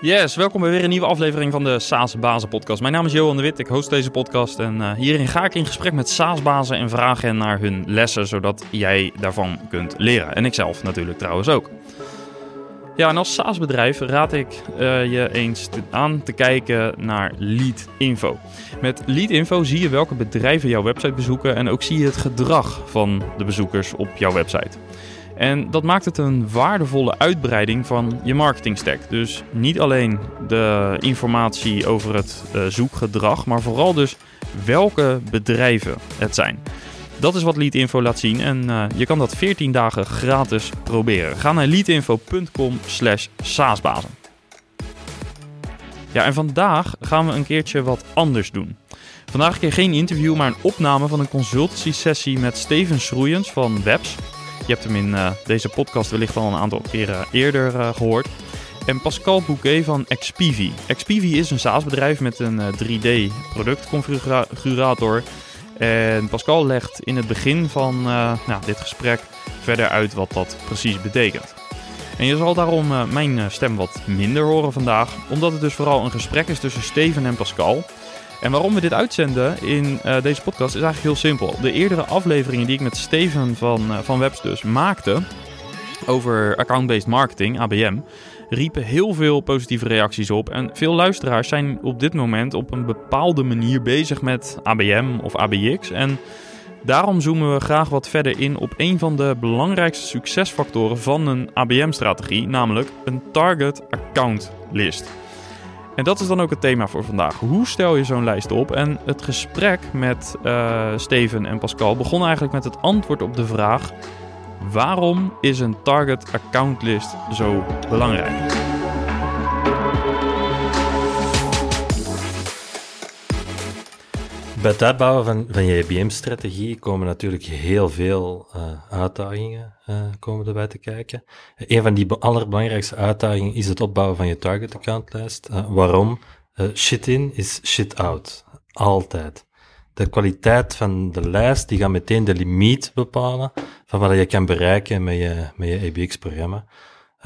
Yes, welkom bij weer een nieuwe aflevering van de SaaS Bazen podcast. Mijn naam is Johan de Wit, ik host deze podcast en uh, hierin ga ik in gesprek met SaaS bazen en vragen hen naar hun lessen, zodat jij daarvan kunt leren. En ikzelf natuurlijk trouwens ook. Ja, en als SaaS-bedrijf raad ik uh, je eens aan te kijken naar Lead Info. Met Lead Info zie je welke bedrijven jouw website bezoeken en ook zie je het gedrag van de bezoekers op jouw website. En dat maakt het een waardevolle uitbreiding van je marketingstack. Dus niet alleen de informatie over het uh, zoekgedrag, maar vooral dus welke bedrijven het zijn. Dat is wat Leadinfo laat zien en uh, je kan dat 14 dagen gratis proberen. Ga naar leadinfo.com slash saasbazen. Ja, en vandaag gaan we een keertje wat anders doen. Vandaag een keer geen interview, maar een opname van een consultancy sessie met Steven Schroeiens van Webs. Je hebt hem in uh, deze podcast wellicht al een aantal keren eerder uh, gehoord. En Pascal Bouquet van Expivi. Expivi is een SaaS-bedrijf met een uh, 3D-productconfigurator. En Pascal legt in het begin van nou, dit gesprek verder uit wat dat precies betekent. En je zal daarom mijn stem wat minder horen vandaag, omdat het dus vooral een gesprek is tussen Steven en Pascal. En waarom we dit uitzenden in uh, deze podcast is eigenlijk heel simpel. De eerdere afleveringen die ik met Steven van, uh, van Webs dus maakte over account-based marketing, ABM, riepen heel veel positieve reacties op. En veel luisteraars zijn op dit moment op een bepaalde manier bezig met ABM of ABX. En daarom zoomen we graag wat verder in op een van de belangrijkste succesfactoren van een ABM-strategie, namelijk een target account list. En dat is dan ook het thema voor vandaag. Hoe stel je zo'n lijst op? En het gesprek met uh, Steven en Pascal begon eigenlijk met het antwoord op de vraag: waarom is een target account list zo belangrijk? Bij het uitbouwen van, van je IBM-strategie komen natuurlijk heel veel uh, uitdagingen uh, komen erbij te kijken. Een van die allerbelangrijkste uitdagingen is het opbouwen van je target accountlijst. Uh, waarom? shit in is shit out. Altijd. De kwaliteit van de lijst die gaat meteen de limiet bepalen van wat je kan bereiken met je, met je ABX-programma.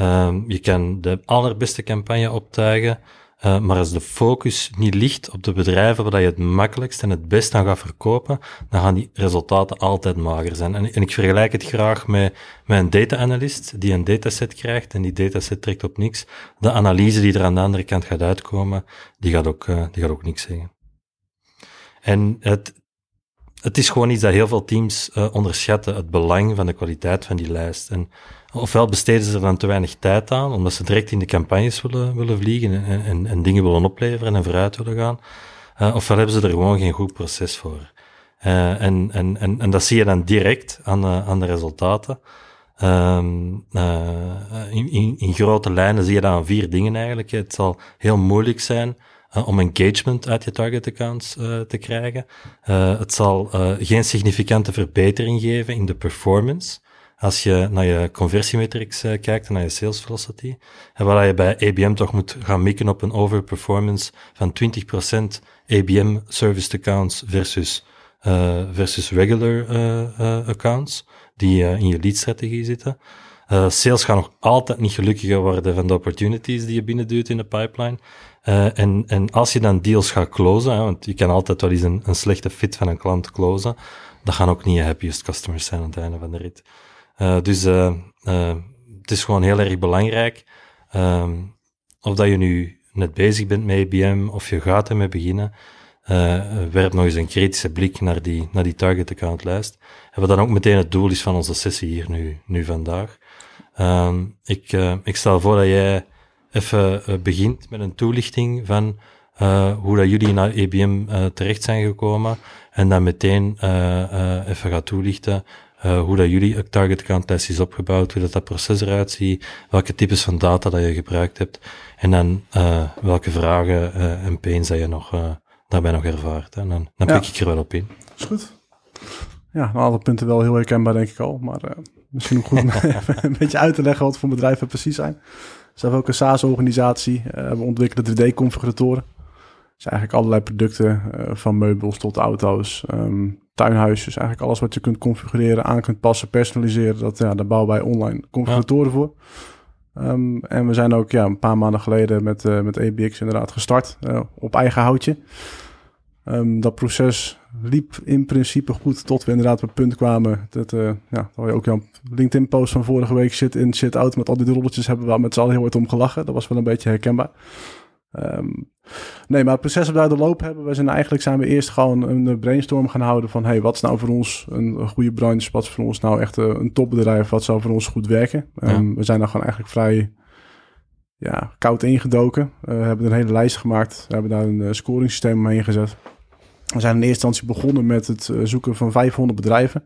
Um, je kan de allerbeste campagne optuigen, uh, maar als de focus niet ligt op de bedrijven waar je het makkelijkst en het best aan gaat verkopen, dan gaan die resultaten altijd mager zijn. En, en ik vergelijk het graag met, met een data-analyst die een dataset krijgt en die dataset trekt op niks. De analyse die er aan de andere kant gaat uitkomen, die gaat ook, uh, die gaat ook niks zeggen. En het, het is gewoon iets dat heel veel teams uh, onderschatten, het belang van de kwaliteit van die lijst. En ofwel besteden ze er dan te weinig tijd aan, omdat ze direct in de campagnes willen, willen vliegen en, en, en dingen willen opleveren en vooruit willen gaan. Uh, ofwel hebben ze er gewoon geen goed proces voor. Uh, en, en, en, dat zie je dan direct aan de, aan de resultaten. Uh, in, in, in grote lijnen zie je dat aan vier dingen eigenlijk. Het zal heel moeilijk zijn om engagement uit je target accounts uh, te krijgen. Uh, het zal geen significante verbetering geven in de performance. Als je naar je conversiemetrics kijkt en naar je sales velocity. En waar je bij ABM toch moet gaan mikken op een overperformance van 20% ABM service accounts versus, versus regular accounts die in je lead strategie zitten. Sales gaan nog altijd niet gelukkiger worden van de opportunities die je binnenduwt in de pipeline. Uh, en, en als je dan deals gaat closen, hè, want je kan altijd wel eens een, een slechte fit van een klant closen, dat gaan ook niet je happiest customers zijn aan het einde van de rit. Uh, dus uh, het is gewoon heel erg belangrijk, um, of dat je nu net bezig bent met IBM of je gaat ermee beginnen, werp nog eens een kritische blik naar die, naar die target account lijst. En wat dan ook meteen het doel is van onze sessie hier nu, nu vandaag. Um, ik, ik stel voor dat jij even uh, begint met een toelichting van uh, hoe dat jullie naar EBM uh, terecht zijn gekomen en dan meteen even gaat toelichten hoe dat jullie target account test is opgebouwd, hoe dat, dat proces eruit ziet, welke types van data dat je gebruikt hebt en dan welke vragen en pains dat je nog, daarbij nog ervaart. En dan, dan ja. pik ik er wel op in. Is goed. Ja, een aantal punten wel heel herkenbaar denk ik al, maar misschien ook goed om een beetje uit te leggen wat voor bedrijven precies zijn zelf ook een SaaS-organisatie. Uh, we ontwikkelen 3D-configuratoren. Dus eigenlijk allerlei producten, uh, van meubels tot auto's, um, tuinhuisjes. Eigenlijk alles wat je kunt configureren, aan kunt passen, personaliseren. Dat, ja, daar bouwen wij online configuratoren ja. voor. Ehm, en we zijn ook ja, een paar maanden geleden met, uh, met ABX inderdaad gestart op eigen houtje. Um, dat proces liep in principe goed tot we inderdaad op het punt kwamen. Dat, uh, ja, dat je ook jouw LinkedIn-post van vorige week zit in, zit out met al die rolletjes hebben we met z'n allen heel hard om gelachen. Dat was wel een beetje herkenbaar. Um, nee, maar het proces op de loop hebben we zijn eigenlijk zijn we eerst gewoon een brainstorm gaan houden van hey, wat is nou voor ons een, goede branche, wat is voor ons nou echt een topbedrijf, wat zou voor ons goed werken. Ja. Um, we zijn daar gewoon eigenlijk vrij ja, koud ingedoken. Uh, we hebben een hele lijst gemaakt, we hebben daar een scoringssysteem omheen gezet. We zijn in eerste instantie begonnen met het uh, zoeken van 500 bedrijven.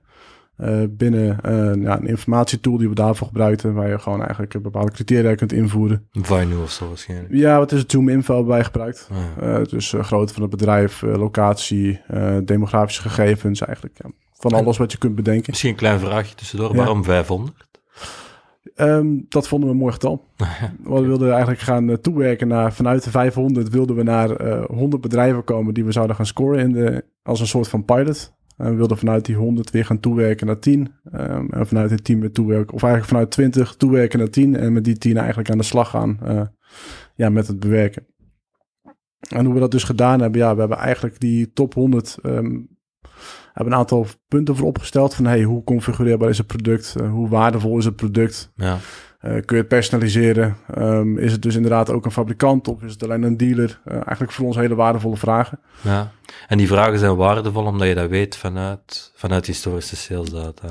Uh, binnen uh, ja, een informatietool die we daarvoor gebruikten, waar je gewoon eigenlijk bepaalde criteria kunt invoeren. Vinu of zo waarschijnlijk. Ja, wat is het Zoom Info wij gebruikt. Oh, ja. uh, dus grootte van het bedrijf, locatie, demografische gegevens, eigenlijk ja, van alles wat je kunt bedenken. Misschien een klein vraagje tussendoor, waarom 500? Um, dat vonden we een mooi getal. we wilden eigenlijk gaan toewerken naar, vanuit de 500 wilden we naar 100 bedrijven komen die we zouden gaan scoren in de, als een soort van pilot. En we wilden vanuit die 100 weer gaan toewerken naar 10. Um, en vanuit het 10 weer toewerken, of eigenlijk vanuit 20 toewerken naar 10. En met die 10 eigenlijk aan de slag gaan uh, ja, met het bewerken. En hoe we dat dus gedaan hebben, ja, we hebben eigenlijk die top 100 um, hebben een aantal punten voor opgesteld. Van hey, hoe configureerbaar is het product? Uh, hoe waardevol is het product? Ja. Uh, kun je het personaliseren? Um, is het dus inderdaad ook een fabrikant of is het alleen een dealer? Uh, eigenlijk voor ons hele waardevolle vragen. Ja, en die vragen zijn waardevol omdat je dat weet vanuit, vanuit historische salesdata.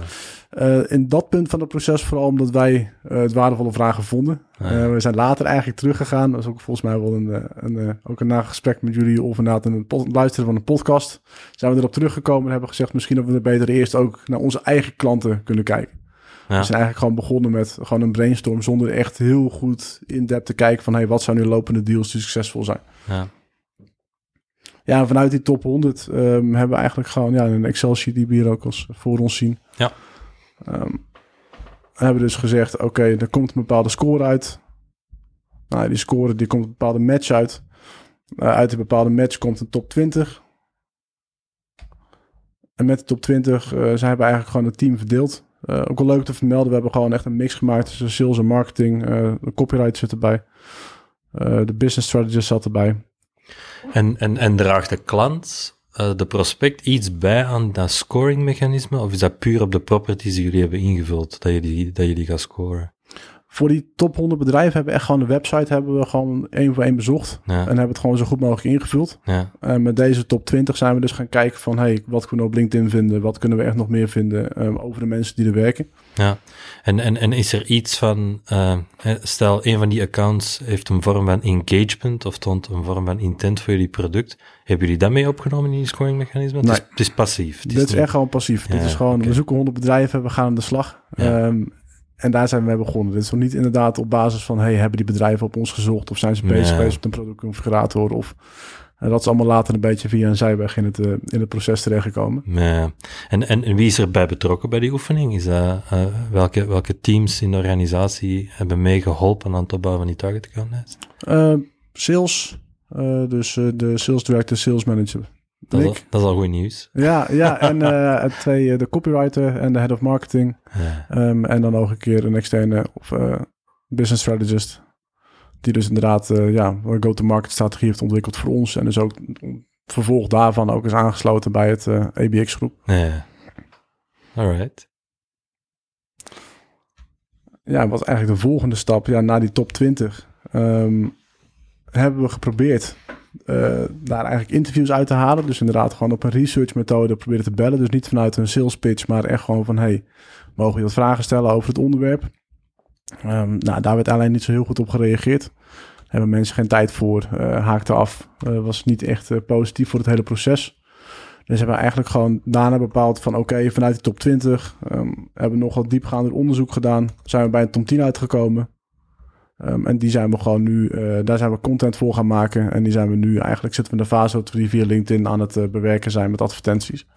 Uh, in dat punt van het proces vooral omdat wij het waardevolle vragen vonden. Ah, ja. we zijn later eigenlijk teruggegaan. Dat is ook volgens mij wel een, een, ook een nagesprek met jullie of inderdaad een luisteren van een podcast. Zijn we erop teruggekomen en hebben gezegd misschien dat we er beter eerst ook naar onze eigen klanten kunnen kijken. Ja. We zijn eigenlijk gewoon begonnen met gewoon een brainstorm zonder echt heel goed in-depth te kijken van hey, wat zijn nu lopende deals die succesvol zijn. Ja. Ja, vanuit die top 100 um, hebben we eigenlijk gewoon ja, een Excel-sheet die we hier ook als voor ons zien. Ja. Um, hebben dus gezegd, oké, er komt een bepaalde score uit. Nou, die score die komt een bepaalde match uit. Uh, uit een bepaalde match komt een top 20. En met de top 20 uh, zijn we eigenlijk gewoon het team verdeeld. Uh, ook wel leuk te vermelden, we hebben gewoon echt een mix gemaakt tussen sales en marketing. Uh, de copyright zit erbij. De business strategist zat erbij. En, en, en draagt de klant, de prospect, iets bij aan dat scoringmechanisme? Of is dat puur op de properties die jullie hebben ingevuld, dat je die, dat je die gaat scoren? Voor die top 100 bedrijven hebben we echt gewoon de website hebben we gewoon één voor één bezocht. Ja. En hebben het gewoon zo goed mogelijk ingevuld. Ja. En met deze top 20 zijn we dus gaan kijken van... hey, wat kunnen we op LinkedIn vinden? Wat kunnen we echt nog meer vinden um, over de mensen die er werken? Ja, en, en, en is er iets van... Uh, stel, een van die accounts heeft een vorm van engagement... of toont een vorm van intent voor jullie product. Hebben jullie dat mee opgenomen in die scoringmechanisme? Nee. Het, is, het is passief. Het Dit is, echt gewoon passief. Ja, Dit is gewoon, okay. we zoeken 100 bedrijven, we gaan aan de slag. Um, en daar zijn we mee begonnen. Dit is nog niet inderdaad op basis van... hey, hebben die bedrijven op ons gezocht... of zijn ze bezig geweest met een productconfigurator... of uh, dat is allemaal later een beetje via een zijweg in het, uh, in het proces terechtgekomen. Ja. En, en, en wie is erbij betrokken bij die oefening? Is dat, uh, welke, welke teams in de organisatie hebben meegeholpen aan het opbouwen van die target account? Uh, sales, dus de sales director, sales manager. Dat is, al, dat is al goed nieuws. Ja, ja en uh, twee, de copywriter en de head of marketing. Ja. Um, en dan nog een keer een externe of uh, business strategist. Die dus inderdaad uh, ja, een go-to-market strategie heeft ontwikkeld voor ons. En dus ook vervolg daarvan ook is aangesloten bij het ABX groep. Ja. Alright. Ja, wat eigenlijk de volgende stap? Ja, na die top 20 um, hebben we geprobeerd uh, daar eigenlijk interviews uit te halen. Dus inderdaad gewoon op een research methode proberen te bellen. Dus niet vanuit een sales pitch, maar echt gewoon van... hey, mogen je wat vragen stellen over het onderwerp? Um, nou, daar werd alleen niet zo heel goed op gereageerd. Hebben mensen geen tijd voor, uh, haakte af. Uh, was niet echt positief voor het hele proces. Dus hebben we eigenlijk gewoon daarna bepaald van... oké, vanuit de top 20 um, hebben we nog wat diepgaander onderzoek gedaan. Zijn we bij een top 10 uitgekomen. Um, en die zijn we gewoon nu, uh, daar zijn we content voor gaan maken. En die zijn we nu, eigenlijk zitten we in de fase dat we die via LinkedIn aan het uh, bewerken zijn met advertenties.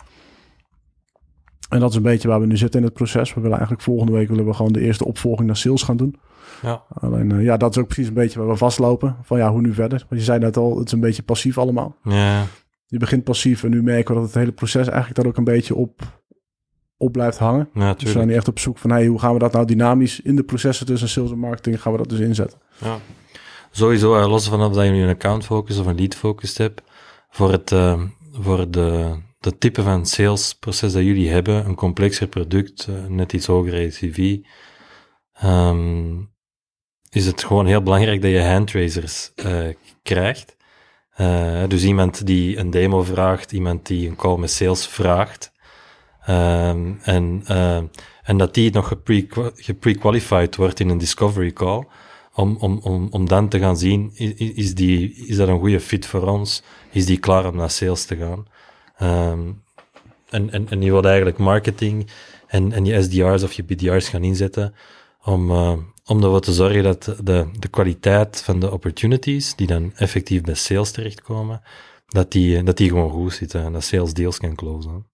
En dat is een beetje waar we nu zitten in het proces. We willen eigenlijk volgende week willen we gewoon de eerste opvolging naar sales gaan doen. Ja. Alleen uh, ja, dat is ook precies een beetje waar we vastlopen. Van ja, hoe nu verder? Want je zei net al, het is een beetje passief allemaal. Ja. Je begint passief en nu merken we dat het hele proces eigenlijk daar ook een beetje op op blijft hangen. Ja, Dus we zijn niet echt op zoek van hey, hoe gaan we dat nou dynamisch in de processen tussen sales en marketing gaan we dat dus inzetten. Ja. Sowieso, eh, los van of dat je nu een account focus of een lead focus hebt, voor het, eh, voor de, de type van salesproces dat jullie hebben, een complexer product, eh, net iets hoger ACV, ehm, is het gewoon heel belangrijk dat je handraisers krijgt. Dus iemand die een demo vraagt, iemand die een call met sales vraagt, ehm, en, eh, en dat die nog gepre- gepre-qualified wordt in een discovery call, om, om, om, om dan te gaan zien, is, die, is dat een goede fit voor ons? Is die klaar om naar sales te gaan? Ehm, en, en, en je wilt eigenlijk marketing en, en je SDR's of je BDR's gaan inzetten om, eh, om ervoor te zorgen dat de, de kwaliteit van de opportunities, die dan effectief bij sales terechtkomen, dat die, dat die gewoon goed zitten en dat sales deals kan closen.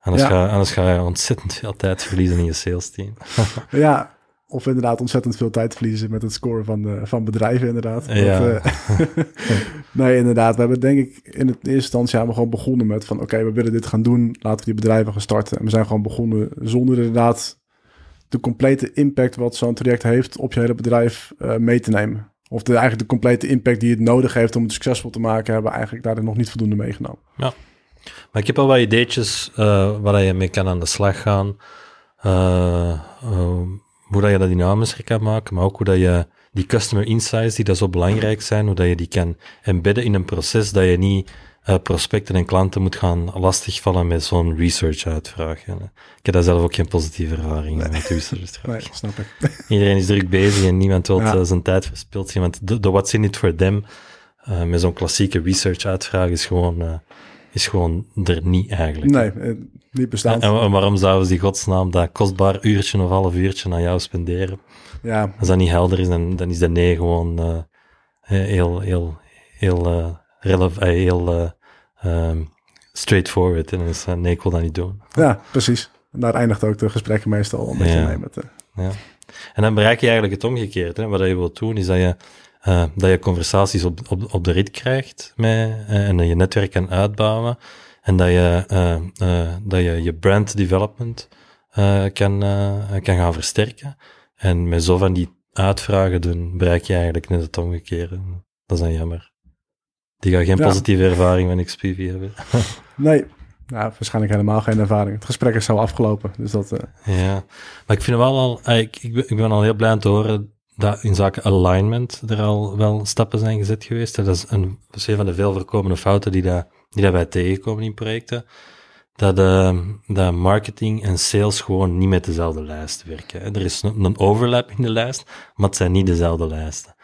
Anders, Ja. ga, anders ga je ontzettend veel tijd verliezen in je sales team. Ja, of inderdaad ontzettend veel tijd verliezen met het scoren van, de, van bedrijven inderdaad. Ja. Dat, eh, nee, inderdaad. We hebben denk ik in het eerste instantie hebben we gewoon begonnen met van oké, we willen dit gaan doen. Laten we die bedrijven gaan starten. En we zijn gewoon begonnen zonder inderdaad de complete impact wat zo'n traject heeft op je hele bedrijf eh, mee te nemen. Of de, eigenlijk de complete impact die het nodig heeft om het succesvol te maken, hebben we eigenlijk daarin nog niet voldoende meegenomen. Maar ik heb al wat ideetjes uh, waar je mee kan aan de slag gaan. Uh, uh, hoe dat je dat dynamischer kan maken, maar ook hoe dat je die customer insights, die dat zo belangrijk zijn, hoe dat je die kan embedden in een proces dat je niet prospecten en klanten moet gaan lastigvallen met zo'n research uitvraag. Ik heb daar zelf ook geen positieve ervaring nee. met research. Nee, snap ik. Iedereen is druk bezig en niemand wil ja. zijn tijd verspild. Want de, de what's in it for them, uh, met zo'n klassieke research uitvraag, is gewoon, is gewoon er niet eigenlijk. Nee, eh, niet bestaan. En, en, waarom zouden ze die godsnaam dat kostbaar uurtje of half uurtje aan jou spenderen? Ja. Als dat niet helder is, dan, dan is dat nee gewoon uh, heel, heel, heel, uh, relevant, heel um, straightforward. En dan is nee, ik wil dat niet doen. Ja, precies. En daar eindigt ook de gesprekken meestal een beetje ja. mee. Met de... ja. En dan bereik je eigenlijk het omgekeerde. Hè. Wat je wilt doen, is dat je, uh, dat je conversaties op, op, op de rit krijgt met, uh, en dat je netwerk kan uitbouwen. En dat je, uh, dat je je brand development kan, kan gaan versterken. En met zo van die uitvragen doen, bereik je eigenlijk net het omgekeerde. Dat is dan jammer. Die gaat geen ja. positieve ervaring van XPV hebben. nee, nou, waarschijnlijk helemaal geen ervaring. Het gesprek is zo afgelopen. Dus dat, uh... Ja, maar ik vind wel al, ik, ik ben al heel blij om te horen dat in zaken alignment er al wel stappen zijn gezet geweest. Dat is een, dat is een van de veel voorkomende fouten die, dat, die dat wij tegenkomen in projecten. Dat, uh, dat marketing en sales gewoon niet met dezelfde lijst werken. Er is een, een overlap in de lijst, maar het zijn niet dezelfde lijsten.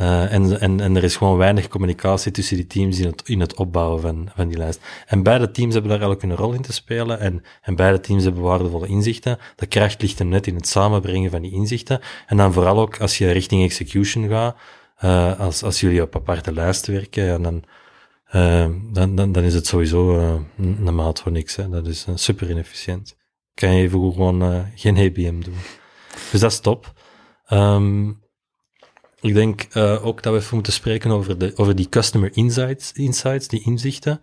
Uh, en, en, en er is gewoon weinig communicatie tussen die teams in het, in het opbouwen van, van die lijst. En beide teams hebben daar eigenlijk een rol in te spelen en, en beide teams hebben waardevolle inzichten. De kracht ligt hem net in het samenbrengen van die inzichten. En dan vooral ook als je richting execution gaat, uh, als, als jullie op aparte lijsten werken, dan, uh, dan, dan, dan is het sowieso een maat voor niks. Hè. Dat is super inefficiënt. Kan je even gewoon geen HBM doen. Dus dat is top. Um, ik denk uh, ook dat we even moeten spreken over, de, over die customer insights, insights die inzichten.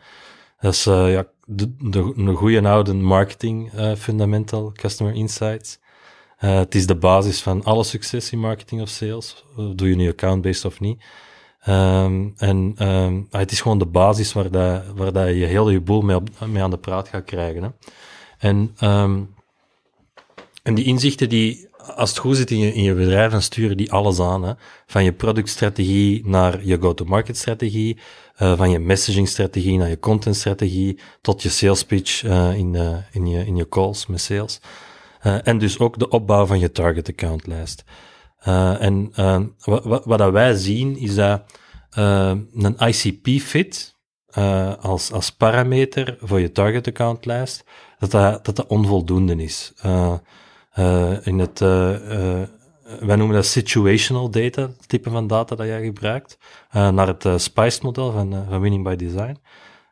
Dat is uh, ja, de, de, een goede oude marketing uh, fundamental, customer insights. het is de basis van alle succes in marketing of sales. doe je nu account-based of niet. Um, en um, het is gewoon de basis waar, dat, waar dat je heel je boel mee, mee aan de praat gaat krijgen. Hè. En, um, en die inzichten die als het goed zit in je, in je bedrijf, dan sturen die alles aan. Hè? Van je productstrategie naar je go-to-market strategie, uh, van je messaging strategie naar je content strategie, tot je sales pitch uh, in, uh, in, je, in je calls met sales. en dus ook de opbouw van je target account lijst. en wat, wat, wij zien is dat een ICP fit als, als parameter voor je target account lijst, dat dat, dat, dat onvoldoende is. Uh, in het, uh, uh, wij noemen dat situational data, het type van data dat jij gebruikt, naar het SPICE model van, van Winning by Design.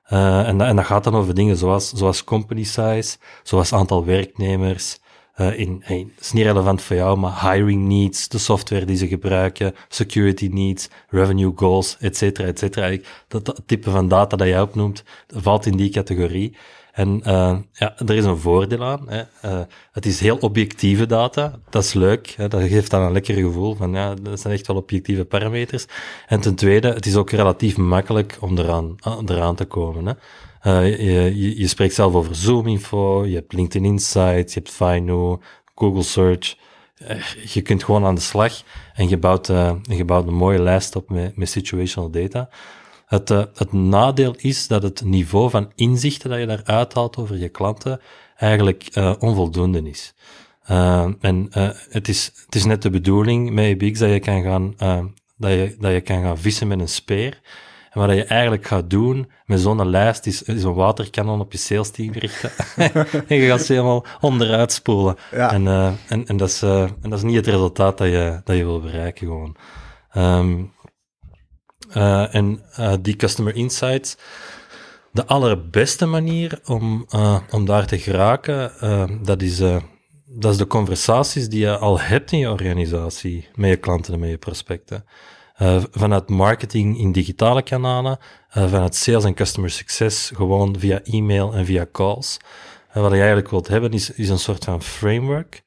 en, en dat gaat dan over dingen zoals, zoals company size, zoals aantal werknemers, in, hey, het is niet relevant voor jou, maar hiring needs, de software die ze gebruiken, security needs, revenue goals, et cetera, et cetera. Dat, dat type van data dat jij opnoemt, valt in die categorie. En uh, ja, er is een voordeel aan. Hè. Uh, het is heel objectieve data. Dat is leuk. Hè. Dat geeft dan een lekker gevoel van ja, dat zijn echt wel objectieve parameters. En ten tweede, het is ook relatief makkelijk om eraan, eraan te komen. Hè. Je, je, spreekt zelf over Zoom-info, je hebt LinkedIn Insights, je hebt Fino, Google Search. Je kunt gewoon aan de slag en je bouwt, je bouwt een mooie lijst op met, met situational data. Het, uh, het nadeel is dat het niveau van inzichten dat je daar uithaalt over je klanten eigenlijk uh, onvoldoende is. Uh, en het, is, het is net de bedoeling met EBX dat je kan gaan, dat je, dat je kan gaan vissen met een speer. En wat je eigenlijk gaat doen met zo'n lijst is, is een waterkanon op je sales team richten. en je gaat ze helemaal onderuit spoelen. Ja. En, en, en, dat is, en dat is niet het resultaat dat je, dat je wil bereiken gewoon. Um, uh, en uh, die customer insights, de allerbeste manier om, uh, om daar te geraken, dat, is, dat is de conversaties die je al hebt in je organisatie met je klanten en met je prospecten. vanuit marketing in digitale kanalen, vanuit sales en customer success gewoon via e-mail en via calls. wat je eigenlijk wilt hebben is, is een soort van framework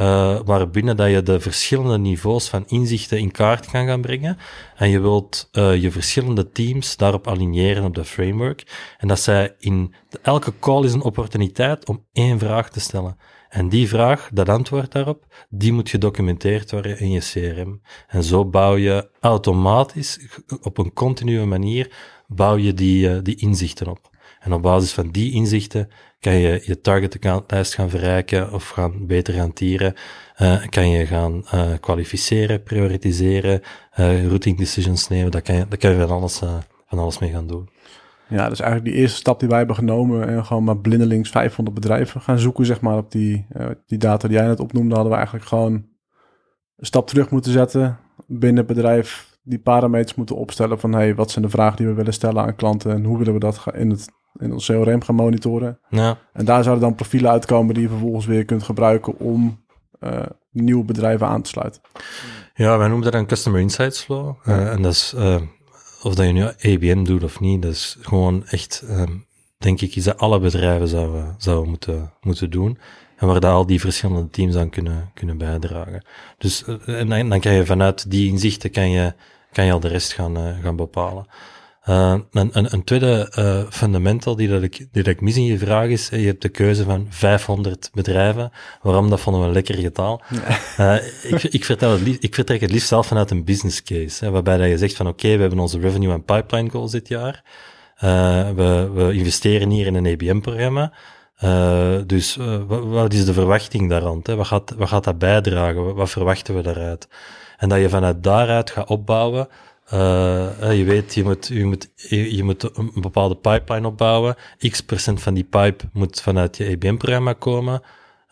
uh, waarbinnen dat je de verschillende niveaus van inzichten in kaart kan gaan brengen. En je wilt uh, je verschillende teams daarop aligneren op de framework. En dat zij in elke call is een opportuniteit om één vraag te stellen. En die vraag, dat antwoord daarop, die moet gedocumenteerd worden in je CRM. En zo bouw je automatisch, op een continue manier, bouw je die, uh, die inzichten op. En op basis van die inzichten kan je je target accountlijst gaan verrijken of gaan beter gaan tieren. Uh, kan je gaan uh, kwalificeren, prioritiseren, uh, routing decisions nemen. Daar kan je, daar kan je van, alles, van alles mee gaan doen. Ja, dus eigenlijk die eerste stap die wij hebben genomen en gewoon maar blindelings 500 bedrijven gaan zoeken, zeg maar, op die, die data die jij net opnoemde, hadden we eigenlijk gewoon een stap terug moeten zetten binnen het bedrijf die parameters moeten opstellen van hey, wat zijn de vragen die we willen stellen aan klanten en hoe willen we dat in het in ons CRM gaan monitoren. Ja. En daar zouden dan profielen uitkomen die je vervolgens weer kunt gebruiken om uh, nieuwe bedrijven aan te sluiten. Ja, wij noemen dat een Customer Insights Flow. Uh, en dat is, uh, of dat je nu ABM doet of niet, dat is gewoon echt, um, denk ik, iets dat alle bedrijven zouden, zouden moeten, moeten doen. En waar daar al die verschillende teams aan kunnen, kunnen bijdragen. Dus en dan, dan kan je vanuit die inzichten kan je, kan je al de rest gaan, gaan bepalen. Uh, een, een, een, tweede uh, fundamental die, dat ik, die dat ik mis in je vraag is, je hebt de keuze van 500 bedrijven. Waarom? Dat vonden we een lekker getal. Ja. Uh, ik, ik, vertel het liefst, ik vertrek het liefst zelf vanuit een business case, hè, waarbij dat je zegt van oké, okay, we hebben onze revenue en pipeline goals dit jaar. we, we investeren hier in een ABM-programma. dus wat, wat, is de verwachting daar rond? Hè? Wat, gaat, wat gaat dat bijdragen? Wat, wat verwachten we daaruit? En dat je vanuit daaruit gaat opbouwen je weet, je moet, je, moet, je, moet een bepaalde pipeline opbouwen. X procent van die pipe moet vanuit je EBM-programma komen.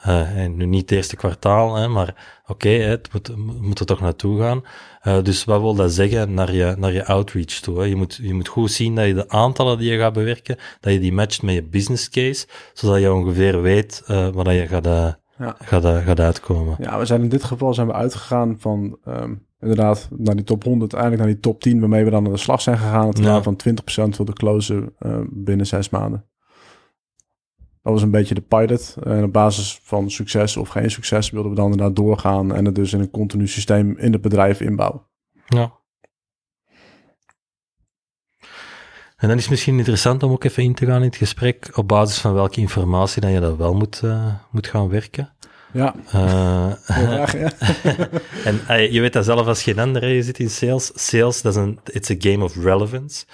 Uh, en nu niet het eerste kwartaal, hè, maar oké, okay, het moet, moet er toch naartoe gaan. Uh, dus wat wil dat zeggen naar je, naar je outreach toe? Hè? Je, moet, je moet goed zien dat je de aantallen die je gaat bewerken, dat je die matcht met je business case, zodat je ongeveer weet uh, wat je gaat, ja. gaat, gaat uitkomen. Ja, we zijn in dit geval zijn we uitgegaan van um, inderdaad naar die top 100, eigenlijk naar die top 10, waarmee we dan aan de slag zijn gegaan. Het ja. van 20% wilde closen uh, binnen zes maanden. Dat was een beetje de pilot. En op basis van succes of geen succes wilden we dan inderdaad doorgaan en het dus in een continu systeem in het bedrijf inbouwen. Ja. En dan is het misschien interessant om ook even in te gaan in het gesprek op basis van welke informatie dan je dat wel moet, uh, moet gaan werken. Ja. Uh, ja. en uh, je weet dat zelf als geen ander, je zit in sales. Sales, dat is een, it's a game of relevance.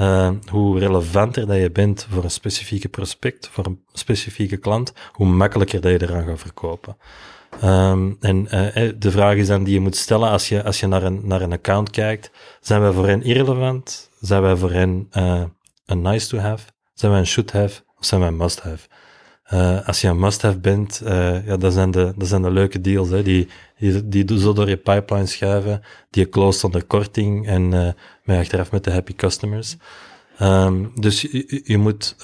Uh, hoe relevanter dat je bent voor een specifieke prospect, voor een specifieke klant, hoe makkelijker dat je eraan gaat verkopen. Um, en de vraag is dan die je moet stellen als je, als je naar, een, naar een account kijkt. Zijn wij voor hen irrelevant? Zijn wij voor hen een nice to have? Zijn wij een should have? Of zijn wij een must have? Uh, als je een must-have bent, uh, ja, dat zijn de, dat zijn de leuke deals, hè, die, die, die zo door je pipeline schuiven, die je close onder korting en uh, met achteraf met de happy customers. Um, dus je, je moet,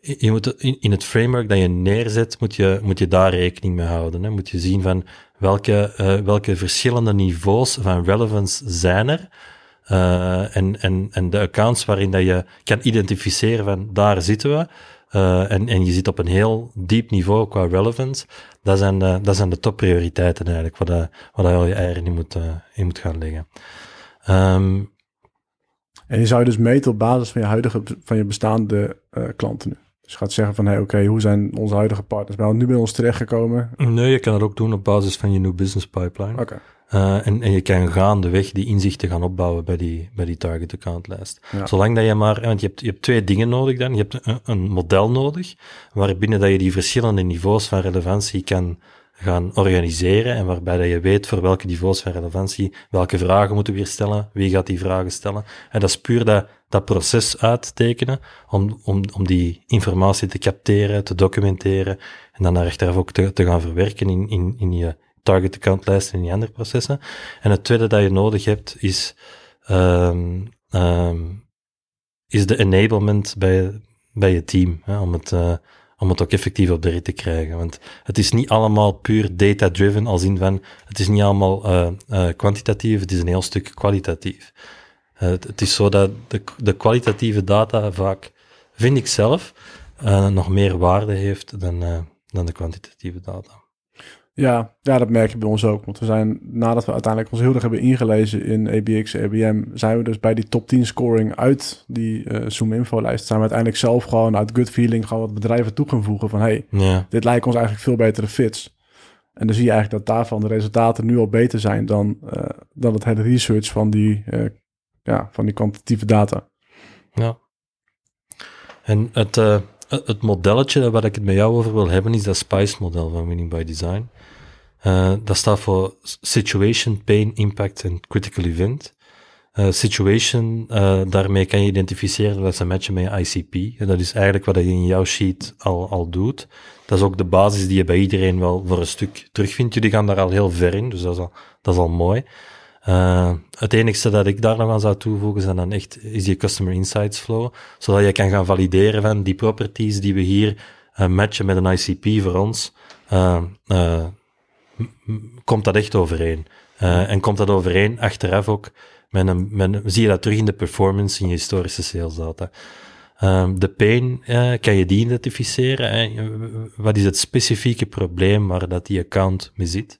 je moet in, het framework dat je neerzet, moet je, moet je daar rekening mee houden. Hè. Moet je zien van welke, welke verschillende niveaus van relevance zijn er. En, en, en de accounts waarin dat je kan identificeren van daar zitten we, uh, en, en je zit op een heel diep niveau qua relevance, dat zijn de, dat zijn de topprioriteiten eigenlijk, waar, de, waar je al je eieren in moet, uh, in moet gaan leggen. Um, en je zou je dus meten op basis van je huidige, van je bestaande uh, klanten nu. Dus je gaat zeggen van, hey, oké, hoe zijn onze huidige partners bij, nu bij ons terechtgekomen? Nee, je kan dat ook doen op basis van je new business pipeline. Oké. Uh, en, en je kan gaandeweg die inzichten gaan opbouwen bij die, bij die target account lijst. Zolang dat je maar, want je hebt, je hebt twee dingen nodig dan. Je hebt een, een model nodig, waarbinnen dat je die verschillende niveaus van relevantie kan gaan organiseren en waarbij dat je weet voor welke niveaus van relevantie welke vragen moeten we weer stellen, wie gaat die vragen stellen. En dat is puur dat, dat proces uittekenen om, om, om die informatie te capteren, te documenteren en dan achteraf ook te, te gaan verwerken in, in, in je target account lijst en die andere processen. En het tweede dat je nodig hebt is, um, um, is de enablement bij, bij je team, hè, om het uh, om het ook effectief op de rit te krijgen. Want het is niet allemaal puur data-driven, als in van, het is niet allemaal uh, uh, kwantitatief, het is een heel stuk kwalitatief. Het, het, is zo dat de, de kwalitatieve data vaak, vind ik zelf, nog meer waarde heeft dan, dan de kwantitatieve data. Ja, ja, dat merk je bij ons ook. Want we zijn, nadat we uiteindelijk ons heel erg hebben ingelezen in ABX, ABM, zijn we dus bij die top 10 scoring uit die uh, Zoom info lijst, zijn we uiteindelijk zelf gewoon uit good feeling gewoon wat bedrijven toe gaan voegen van, hey, ja. dit lijkt ons eigenlijk veel betere fits. En dan zie je eigenlijk dat daarvan de resultaten nu al beter zijn dan, uh, dan het hele research van die, uh, ja, van die kwantitatieve data. Ja. En het, het modelletje waar ik het met jou over wil hebben, is dat SPICE-model van Winning by Design. Uh, dat staat voor Situation, Pain, Impact en Critical Event. Uh, situation, daarmee kan je identificeren dat ze matchen met je ICP. En dat is eigenlijk wat je in jouw sheet al, al doet. Dat is ook de basis die je bij iedereen wel voor een stuk terugvindt. Jullie gaan daar al heel ver in, dus dat is al, dat is al mooi. Uh, het enige dat ik daar nog aan zou toevoegen echt, is die Customer Insights Flow. Zodat je kan gaan valideren van die properties die we hier uh, matchen met een ICP voor ons. Uh, komt dat echt overeen. En komt dat overeen achteraf ook, met een, zie je dat terug in de performance in je historische sales data. Um, de pain, kan je die identificeren? Wat is het specifieke probleem waar dat die account mee zit?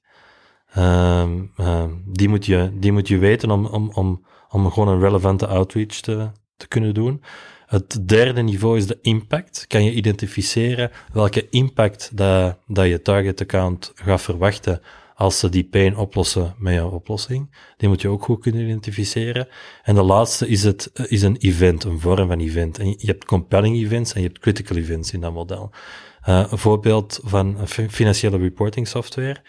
Um, um, die, moet je, die moet je weten om, om, om, om gewoon een relevante outreach te, te kunnen doen. Het derde niveau is de impact. Kan je identificeren welke impact dat, dat je target account gaat verwachten als ze die pijn oplossen met jouw oplossing. Die moet je ook goed kunnen identificeren. En de laatste is, het, is een event, een vorm van event. En je hebt compelling events en je hebt critical events in dat model. Uh, een voorbeeld van financiële reporting software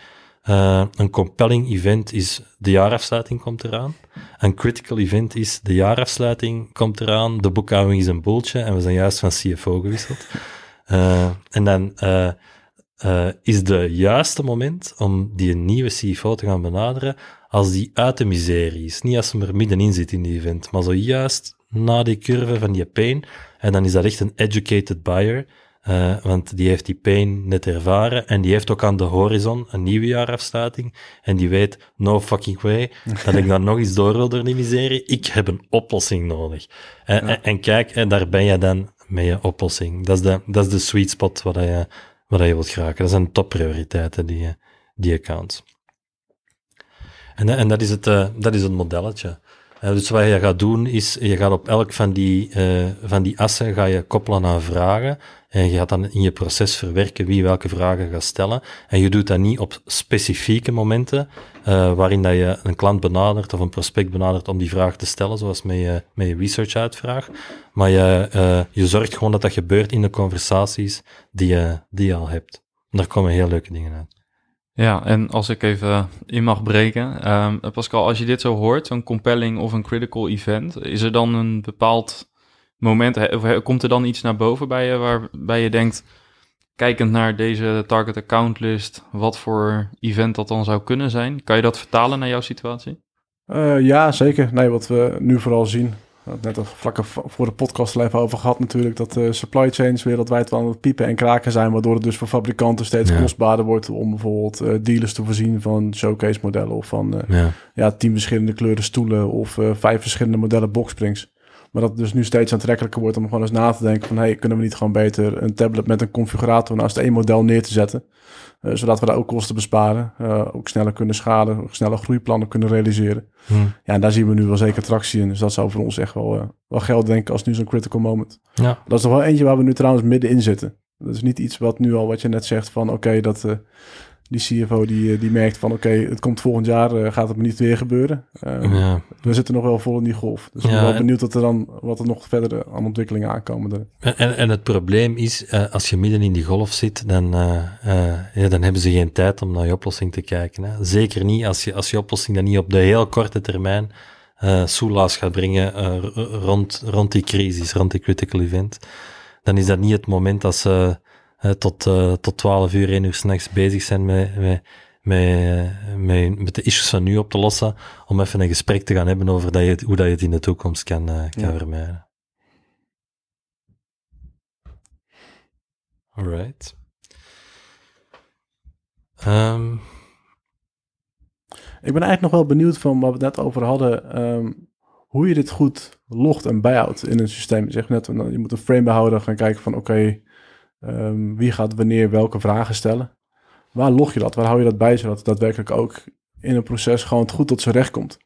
uh, een compelling event is de jaarafsluiting komt eraan. Een critical event is de jaarafsluiting komt eraan, de boekhouding is een boeltje en we zijn juist van CFO gewisseld. Uh, en dan uh, is de juiste moment om die nieuwe CFO te gaan benaderen als die uit de miserie is. Niet als ze er middenin zit in die event, maar zojuist na die curve van die pain. En dan is dat echt een educated buyer uh, want die heeft die pijn net ervaren en die heeft ook aan de horizon een nieuwe jaarafsluiting. En die weet, no fucking way, dat ik daar nog eens door wil organiseren. Ik heb een oplossing nodig. En, en, en, kijk, en daar ben je dan met je oplossing. Dat is de, dat is de sweet spot wat je, wat je wilt geraken. Dat zijn topprioriteiten, die, die accounts. En, en dat, is het, uh, dat is het modelletje. Uh, dus wat je gaat doen, is je gaat op elk van die, uh, van die assen ga je koppelen aan vragen. En je gaat dan in je proces verwerken wie welke vragen gaat stellen. En je doet dat niet op specifieke momenten, uh, waarin dat je een klant benadert of een prospect benadert om die vraag te stellen, zoals met je, met je research uitvraag. Maar je, je zorgt gewoon dat dat gebeurt in de conversaties die je, die je al hebt. En daar komen heel leuke dingen uit. Ja, en als ik even in mag breken. Um, Pascal, als je dit zo hoort, zo'n compelling of een critical event, is er dan een bepaald moment, komt er dan iets naar boven bij je waarbij je denkt, kijkend naar deze target account list, wat voor event dat dan zou kunnen zijn? Kan je dat vertalen naar jouw situatie? Uh, ja, zeker. Nee, wat we nu vooral zien, net al vlak voor de podcast al even over gehad natuurlijk, dat de supply chains wereldwijd wel aan het piepen en kraken zijn, waardoor het dus voor fabrikanten steeds kostbaarder wordt om bijvoorbeeld uh, dealers te voorzien van showcase modellen of van uh, ja. ja. tien verschillende kleuren stoelen of vijf verschillende modellen boxsprings Maar dat het dus nu steeds aantrekkelijker wordt om gewoon eens na te denken van... hey, kunnen we niet gewoon beter een tablet met een configurator naast één model neer te zetten? Uh, zodat we daar ook kosten besparen, uh, ook sneller kunnen schalen, ook sneller groeiplannen kunnen realiseren. Hmm. Ja, en daar zien we nu wel zeker tractie in. Dus dat zou voor ons echt wel, uh, wel geld denken als nu zo'n critical moment. Ja. Dat is toch wel eentje waar we nu trouwens middenin zitten. Dat is niet iets wat nu al, wat je net zegt van oké, okay, dat die CFO die, die merkt van oké, okay, het komt volgend jaar, uh, gaat het niet weer gebeuren. Uh, ja. We zitten nog wel vol in die golf. Dus ik ben wel benieuwd wat er dan wat er nog verder aan ontwikkelingen aankomen. En, en, en het probleem is, uh, als je midden in die golf zit, dan, ja, dan hebben ze geen tijd om naar je oplossing te kijken. Hè. Zeker niet als je, als je oplossing dan niet op de heel korte termijn soelaas gaat brengen rond, rond die crisis, rond die critical event. Dan is dat niet het moment dat ze tot, uh, tot 12 uur, 1 uur s'nachts bezig zijn met, met, met, met, met de issues van nu op te lossen, om even een gesprek te gaan hebben over dat je, hoe dat je het in de toekomst kan, uh, kan ja. vermijden. Alright. Um, ik ben eigenlijk nog wel benieuwd van wat we het net over hadden, um, hoe je dit goed logt en bijhoudt in een systeem. Je zegt net, je moet een frame behouden, gaan kijken van oké, okay, Um, wie gaat wanneer welke vragen stellen? Waar log je dat? Waar hou je dat bij, zodat het daadwerkelijk ook in een proces gewoon goed tot zijn recht komt?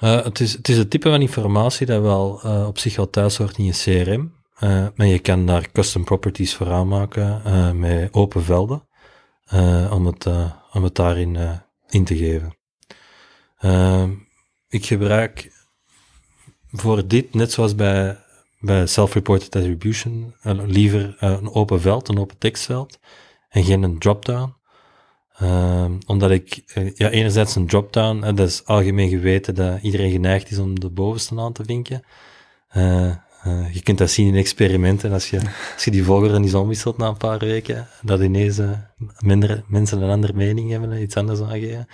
Uh, het, is, het is type van informatie dat wel uh, op zich wel thuis hoort in je CRM. Uh, maar je kan daar custom properties voor aanmaken met open velden om, het, om het daarin in te geven. Ehm, ik gebruik voor dit, net zoals bij bij self-reported attribution uh, liever uh, een open veld, een open tekstveld en geen een drop-down. Uh, omdat ik, uh, ja, enerzijds een drop-down, dat is algemeen geweten dat iedereen geneigd is om de bovenste aan te vinken. je kunt dat zien in experimenten, als je, als je die volgorde niet omwisselt na een paar weken, dat ineens minder mensen een andere mening hebben en iets anders aangeven.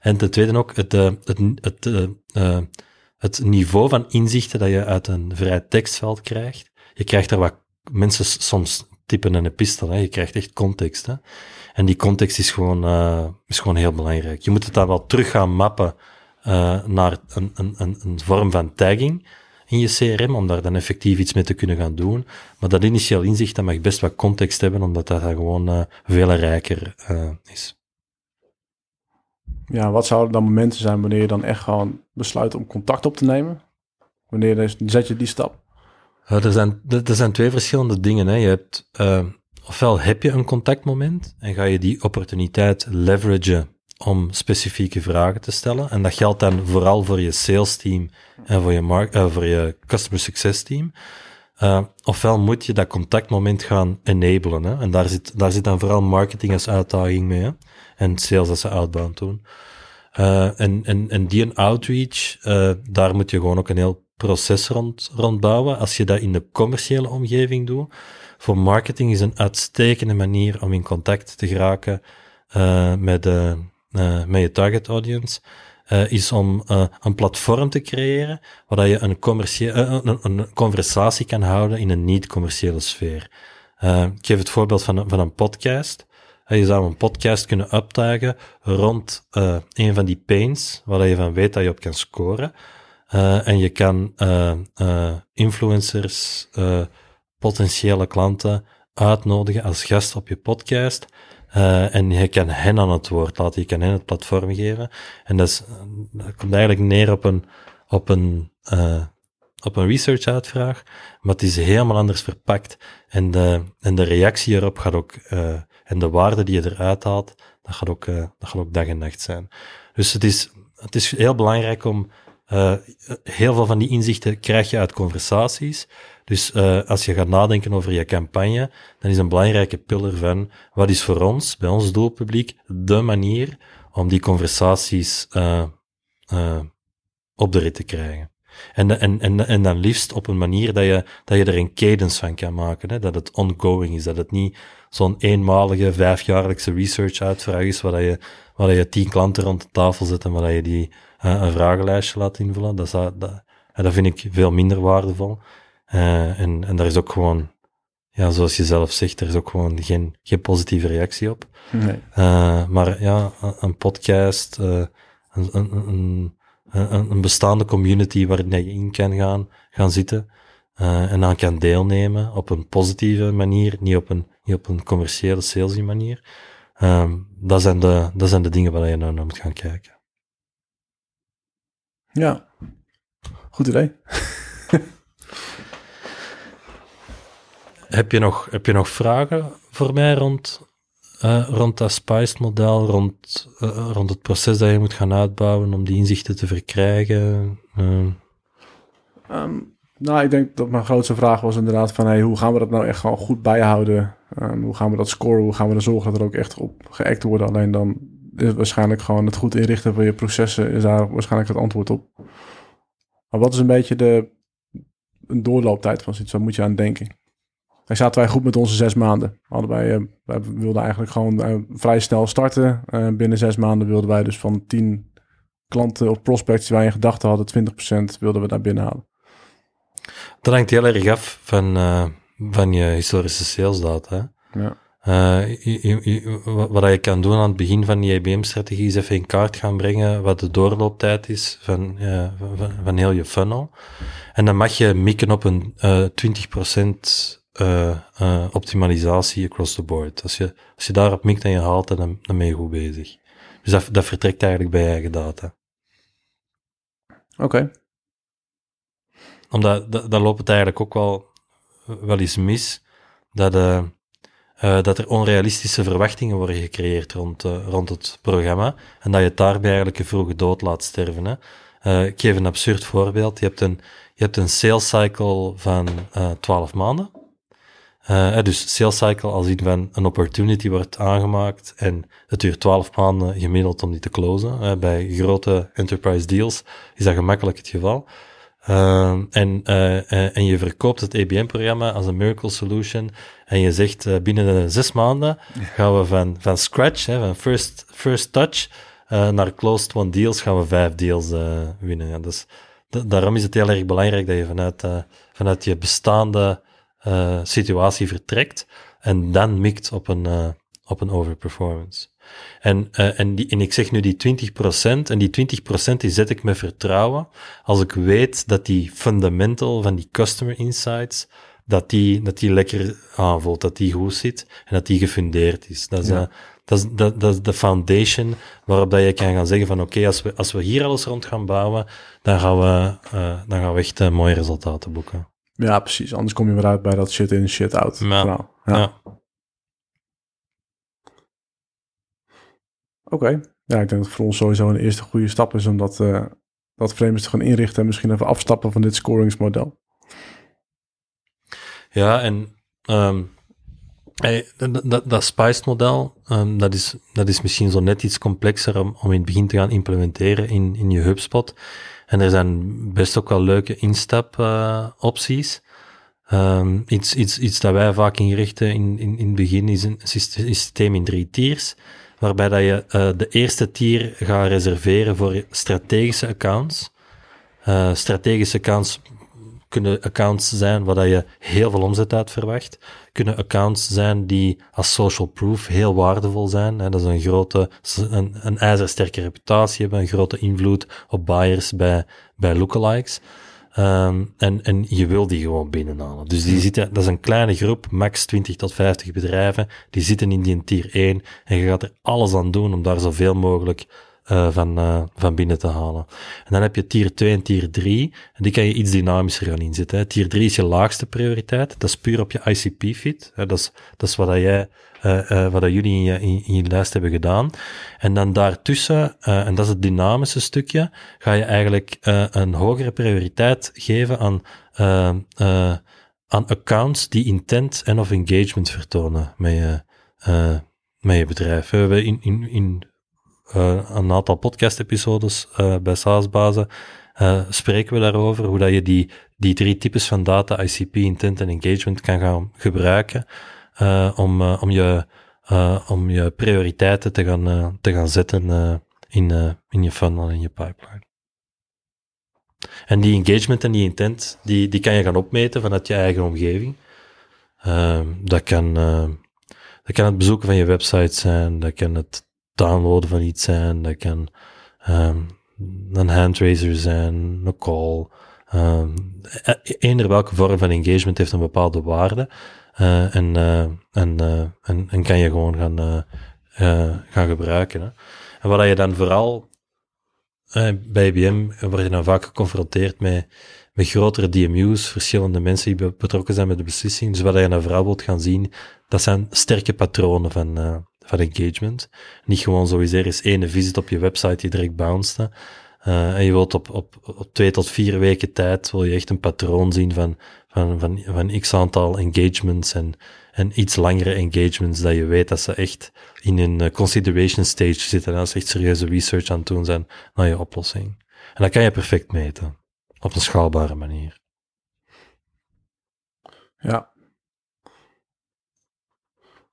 En ten tweede ook, het, het, het, het niveau van inzichten dat je uit een vrij tekstveld krijgt. Je krijgt er wat mensen soms typen een epistel, hè. je krijgt echt context. Hè. En die context is gewoon, uh, is gewoon heel belangrijk. Je moet het dan wel terug gaan mappen uh, naar een, een, een, een vorm van tagging in je CRM, om daar dan effectief iets mee te kunnen gaan doen. Maar dat initieel inzicht, dat mag best wat context hebben, omdat dat dan gewoon uh, veel rijker is ja, wat zouden dan momenten zijn wanneer je dan echt gewoon besluit om contact op te nemen? Wanneer zet je die stap? Er, zijn, er zijn twee verschillende dingen. Hè. Je hebt, uh, ofwel heb je een contactmoment en ga je die opportuniteit leveragen om specifieke vragen te stellen. En dat geldt dan vooral voor je sales team en voor je, voor je customer success team. Uh, ofwel moet je dat contactmoment gaan enablen. Hè? En daar zit, daar zit dan vooral marketing als uitdaging mee. Hè? En sales als ze outbound doen. Uh, en, en, en die outreach, uh, daar moet je gewoon ook een heel proces rond, rond bouwen. Als je dat in de commerciële omgeving doet. Voor marketing is een uitstekende manier om in contact te geraken met, de, met je target audience is om een platform te creëren waar je een, commercie uh, een, een, conversatie kan houden in een niet-commerciële sfeer. ik geef het voorbeeld van, van een podcast. Je zou een podcast kunnen uptuigen rond een van die pains waar je van weet dat je op kan scoren. en je kan influencers, potentiële klanten uitnodigen als gast op je podcast en je kan hen aan het woord laten, je kan hen het platform geven. En dat, komt eigenlijk neer op een, op een, op een research-uitvraag, maar het is helemaal anders verpakt. En de, en de reactie erop gaat ook, en de waarde die je eruit haalt, dat gaat ook, dat gaat ook dag en nacht zijn. Dus het is, het is heel belangrijk om, heel veel van die inzichten krijg je uit conversaties. Dus uh, als je gaat nadenken over je campagne, dan is een belangrijke pillar van wat is voor ons, bij ons doelpubliek, de manier om die conversaties op de rit te krijgen. En, en, en, en dan liefst op een manier dat je, dat je er een cadence van kan maken. Hè? Dat het ongoing is. Dat het niet zo'n eenmalige vijfjaarlijkse research uitvraag is waar je, waar je tien klanten rond de tafel zet en waar je die uh, een vragenlijstje laat invullen. Dat, dat, dat vind ik veel minder waardevol. Uh, en, en daar is ook gewoon, ja, zoals je zelf zegt, er is ook gewoon geen, geen positieve reactie op. Nee. Uh, maar ja, een podcast, een, een, een, een, bestaande community waarin je in kan gaan, gaan zitten uh, en dan kan deelnemen op een positieve manier, niet op een, niet op een commerciële, salesy manier. Um, dat, zijn de, dat zijn de dingen waar je nou naar moet gaan kijken. Ja, goed idee. heb, je nog, heb je nog vragen voor mij rond, uh, rond dat SPICE-model, rond, uh, rond het proces dat je moet gaan uitbouwen om die inzichten te verkrijgen? Uh. Um, nou, ik denk dat mijn grootste vraag was inderdaad van... Hey, hoe gaan we dat nou echt gewoon goed bijhouden? Um, hoe gaan we dat scoren? Hoe gaan we er zorgen dat er ook echt op geact wordt? Alleen dan is waarschijnlijk gewoon het goed inrichten van je processen... is daar waarschijnlijk het antwoord op. Maar wat is een beetje de een doorlooptijd van zoiets? Waar moet je aan denken? Daar zaten wij goed met onze zes maanden. Allebei, uh, wij wilden eigenlijk gewoon uh, vrij snel starten. Uh, binnen zes maanden wilden wij dus van tien klanten of prospects die wij in gedachten hadden, 20% wilden we daar binnen halen. Dat hangt heel erg af van, uh, van je historische salesdata. Ja. Uh, wat je kan doen aan het begin van die IBM-strategie is even in kaart gaan brengen wat de doorlooptijd is van, uh, van, van, heel je funnel. En dan mag je mikken op een uh, 20% optimalisatie across the board. Als je, als je daarop mikt en je haalt, dan, dan ben je goed bezig. Dus dat, dat vertrekt eigenlijk bij je eigen data. Oké. Okay omdat dan loopt het eigenlijk ook wel, wel eens mis dat, uh, uh, dat er onrealistische verwachtingen worden gecreëerd rond, rond het programma en dat je het daarbij eigenlijk een vroege dood laat sterven. Hè. ik geef een absurd voorbeeld. Je hebt een, je hebt een sales cycle van 12 maanden. dus sales cycle als in van een opportunity wordt aangemaakt en het duurt 12 maanden gemiddeld om die te closen. bij grote enterprise deals is dat gemakkelijk het geval. Uh, en, uh, en je verkoopt het EBM-programma als een miracle solution. En je zegt uh, binnen de zes maanden gaan we van, van scratch, hè, van first, first touch, naar closed one deals, gaan we vijf deals winnen. Ja, dus daarom is het heel erg belangrijk dat je vanuit, vanuit je bestaande situatie vertrekt en dan mikt op een, op een overperformance. En, uh, en, die, en ik zeg nu die 20%, en die 20% die zet ik met vertrouwen als ik weet dat die fundamental van die customer insights, dat die, dat die lekker aanvoelt, dat die goed zit en dat die gefundeerd is. Dat is, ja. uh, dat, is dat, dat is de foundation waarop dat je kan gaan zeggen van oké, okay, als, we, als we hier alles rond gaan bouwen, dan gaan we, uh, dan gaan we echt uh, mooie resultaten boeken. Ja, precies. Anders kom je weer uit bij dat shit in, shit out. Ja. ja. ja. Oké. Ja, ik denk dat voor ons sowieso een eerste goede stap is om dat, uh, dat frames te gaan inrichten en misschien even afstappen van dit scoringsmodel. Ja, en hey, dat, dat Spice-model, um, dat, is, dat is misschien zo net iets complexer om, in het begin te gaan implementeren in, in je HubSpot. En er zijn best ook wel leuke instap-opties. Uh, um, iets, iets, iets dat wij vaak inrichten in, in, in het begin is een systeem in drie tiers waarbij dat je uh, de eerste tier gaat reserveren voor strategische accounts. Uh, strategische accounts kunnen accounts zijn waar dat je heel veel omzet uit verwacht. Kunnen accounts zijn die als social proof heel waardevol zijn. Hè. Dat is een grote, een, een ijzersterke reputatie hebben, een grote invloed op buyers bij, bij lookalikes. Um, en, en je wil die gewoon binnenhalen. Dus die zitten, dat is een kleine groep, max 20 tot 50 bedrijven, die zitten in die tier 1 en je gaat er alles aan doen om daar zoveel mogelijk uh, van, uh, van binnen te halen. En dan heb je tier 2 en tier 3, en die kan je iets dynamischer gaan inzetten. Hè. Tier 3 is je laagste prioriteit, dat is puur op je ICP-fit. Dat is, dat is wat jij uh, wat jullie in je, in, je lijst hebben gedaan. En dan daartussen, en dat is het dynamische stukje, ga je eigenlijk een hogere prioriteit geven aan, aan accounts die intent en of engagement vertonen met je, met je bedrijf. We hebben in, in, in een aantal podcast-episodes bij SaaS-bazen spreken we daarover, hoe dat je die, die drie types van data, ICP, intent en engagement, kan gaan gebruiken om, om, je, om je prioriteiten te gaan, te gaan zetten in, in je funnel, in je pipeline. En die engagement en die intent, die, die kan je gaan opmeten vanuit je eigen omgeving. dat, kan, dat kan het bezoeken van je website zijn, dat kan het downloaden van iets zijn, dat kan, um, een handraiser zijn, een call. Um, eender welke vorm van engagement heeft een bepaalde waarde. Uh, en, en, uh, en, en, kan je gewoon gaan, gaan gebruiken. Hè. En wat je dan vooral bij IBM word je dan vaak geconfronteerd met, met grotere DMU's, verschillende mensen die betrokken zijn met de beslissing. Dus wat je dan vooral wilt gaan zien, dat zijn sterke patronen van, van engagement. Niet gewoon sowieso eens ene visit op je website die direct bounced. Uh, en je wilt op, op, op twee tot vier weken tijd, wil je echt een patroon zien van, van, van, van x aantal engagements en, en iets langere engagements, dat je weet dat ze echt in een uh, consideration stage zitten en dat ze echt serieuze research aan het doen zijn naar je oplossing. En dat kan je perfect meten, op een schaalbare manier. Ja,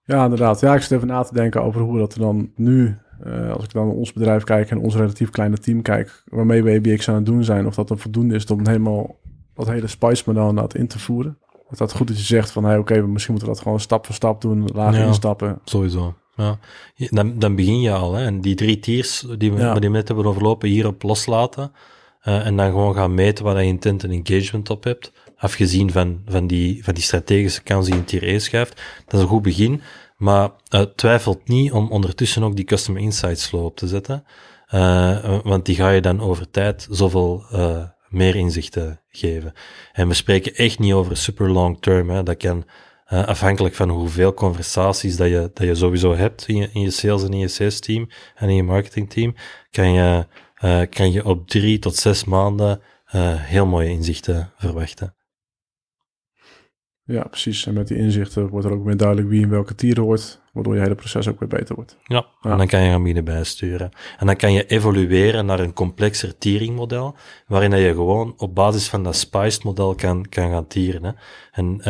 ja, inderdaad. Ja, ik zit even na te denken over hoe dat er dan nu, uh, als ik dan naar ons bedrijf kijk en ons relatief kleine team kijk, waarmee we ABX aan het doen zijn, of dat dan voldoende is om helemaal dat hele Spice-model inderdaad in te voeren. Het dat goed dat je zegt van, hey, oké, misschien moeten we dat gewoon stap voor stap doen, lager ja, instappen. Sowieso. Ja. Dan, dan begin je al. Hè. En die drie tiers die we, ja. die net hebben overlopen, hierop loslaten. Uh, en dan gewoon gaan meten waar je intent en engagement op hebt afgezien van, van, die, van die strategische kans die in tier 1 schuift. Dat is een goed begin, maar uh, twijfelt niet om ondertussen ook die Customer Insights flow op te zetten. Uh, want die ga je dan over tijd zoveel meer inzichten geven. En we spreken echt niet over super long term. Hè. Dat kan afhankelijk van hoeveel conversaties dat je, dat je sowieso hebt in je, in je sales en in je sales team en in je marketing team, kan je, uh, kan je op drie tot zes maanden uh, heel mooie inzichten verwachten. Ja, precies. En met die inzichten wordt er ook meer duidelijk wie in welke tier hoort, waardoor je hele proces ook weer beter wordt. Ja, en dan kan je binnen bijsturen. En dan kan je evolueren naar een complexer tieringmodel, waarin je gewoon op basis van dat spiced model kan, kan gaan tieren. Hè. En